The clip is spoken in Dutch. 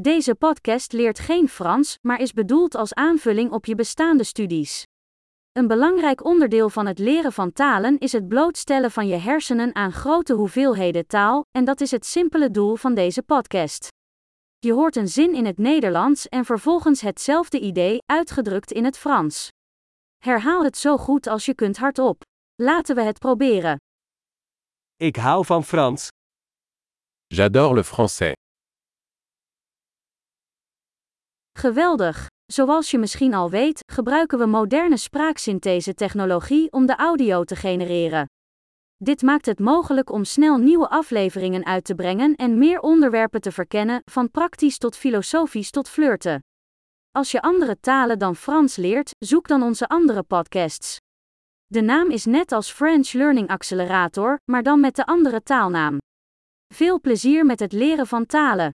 Deze podcast leert geen Frans, maar is bedoeld als aanvulling op je bestaande studies. Een belangrijk onderdeel van het leren van talen is het blootstellen van je hersenen aan grote hoeveelheden taal, en dat is het simpele doel van deze podcast. Je hoort een zin in het Nederlands en vervolgens hetzelfde idee, uitgedrukt in het Frans. Herhaal het zo goed als je kunt hardop. Laten we het proberen. Ik hou van Frans. J'adore le français. Geweldig! Zoals je misschien al weet, gebruiken we moderne spraaksynthese-technologie om de audio te genereren. Dit maakt het mogelijk om snel nieuwe afleveringen uit te brengen en meer onderwerpen te verkennen, van praktisch tot filosofisch tot flirten. Als je andere talen dan Frans leert, zoek dan onze andere podcasts. De naam is net als French Learning Accelerator, maar dan met de andere taalnaam. Veel plezier met het leren van talen.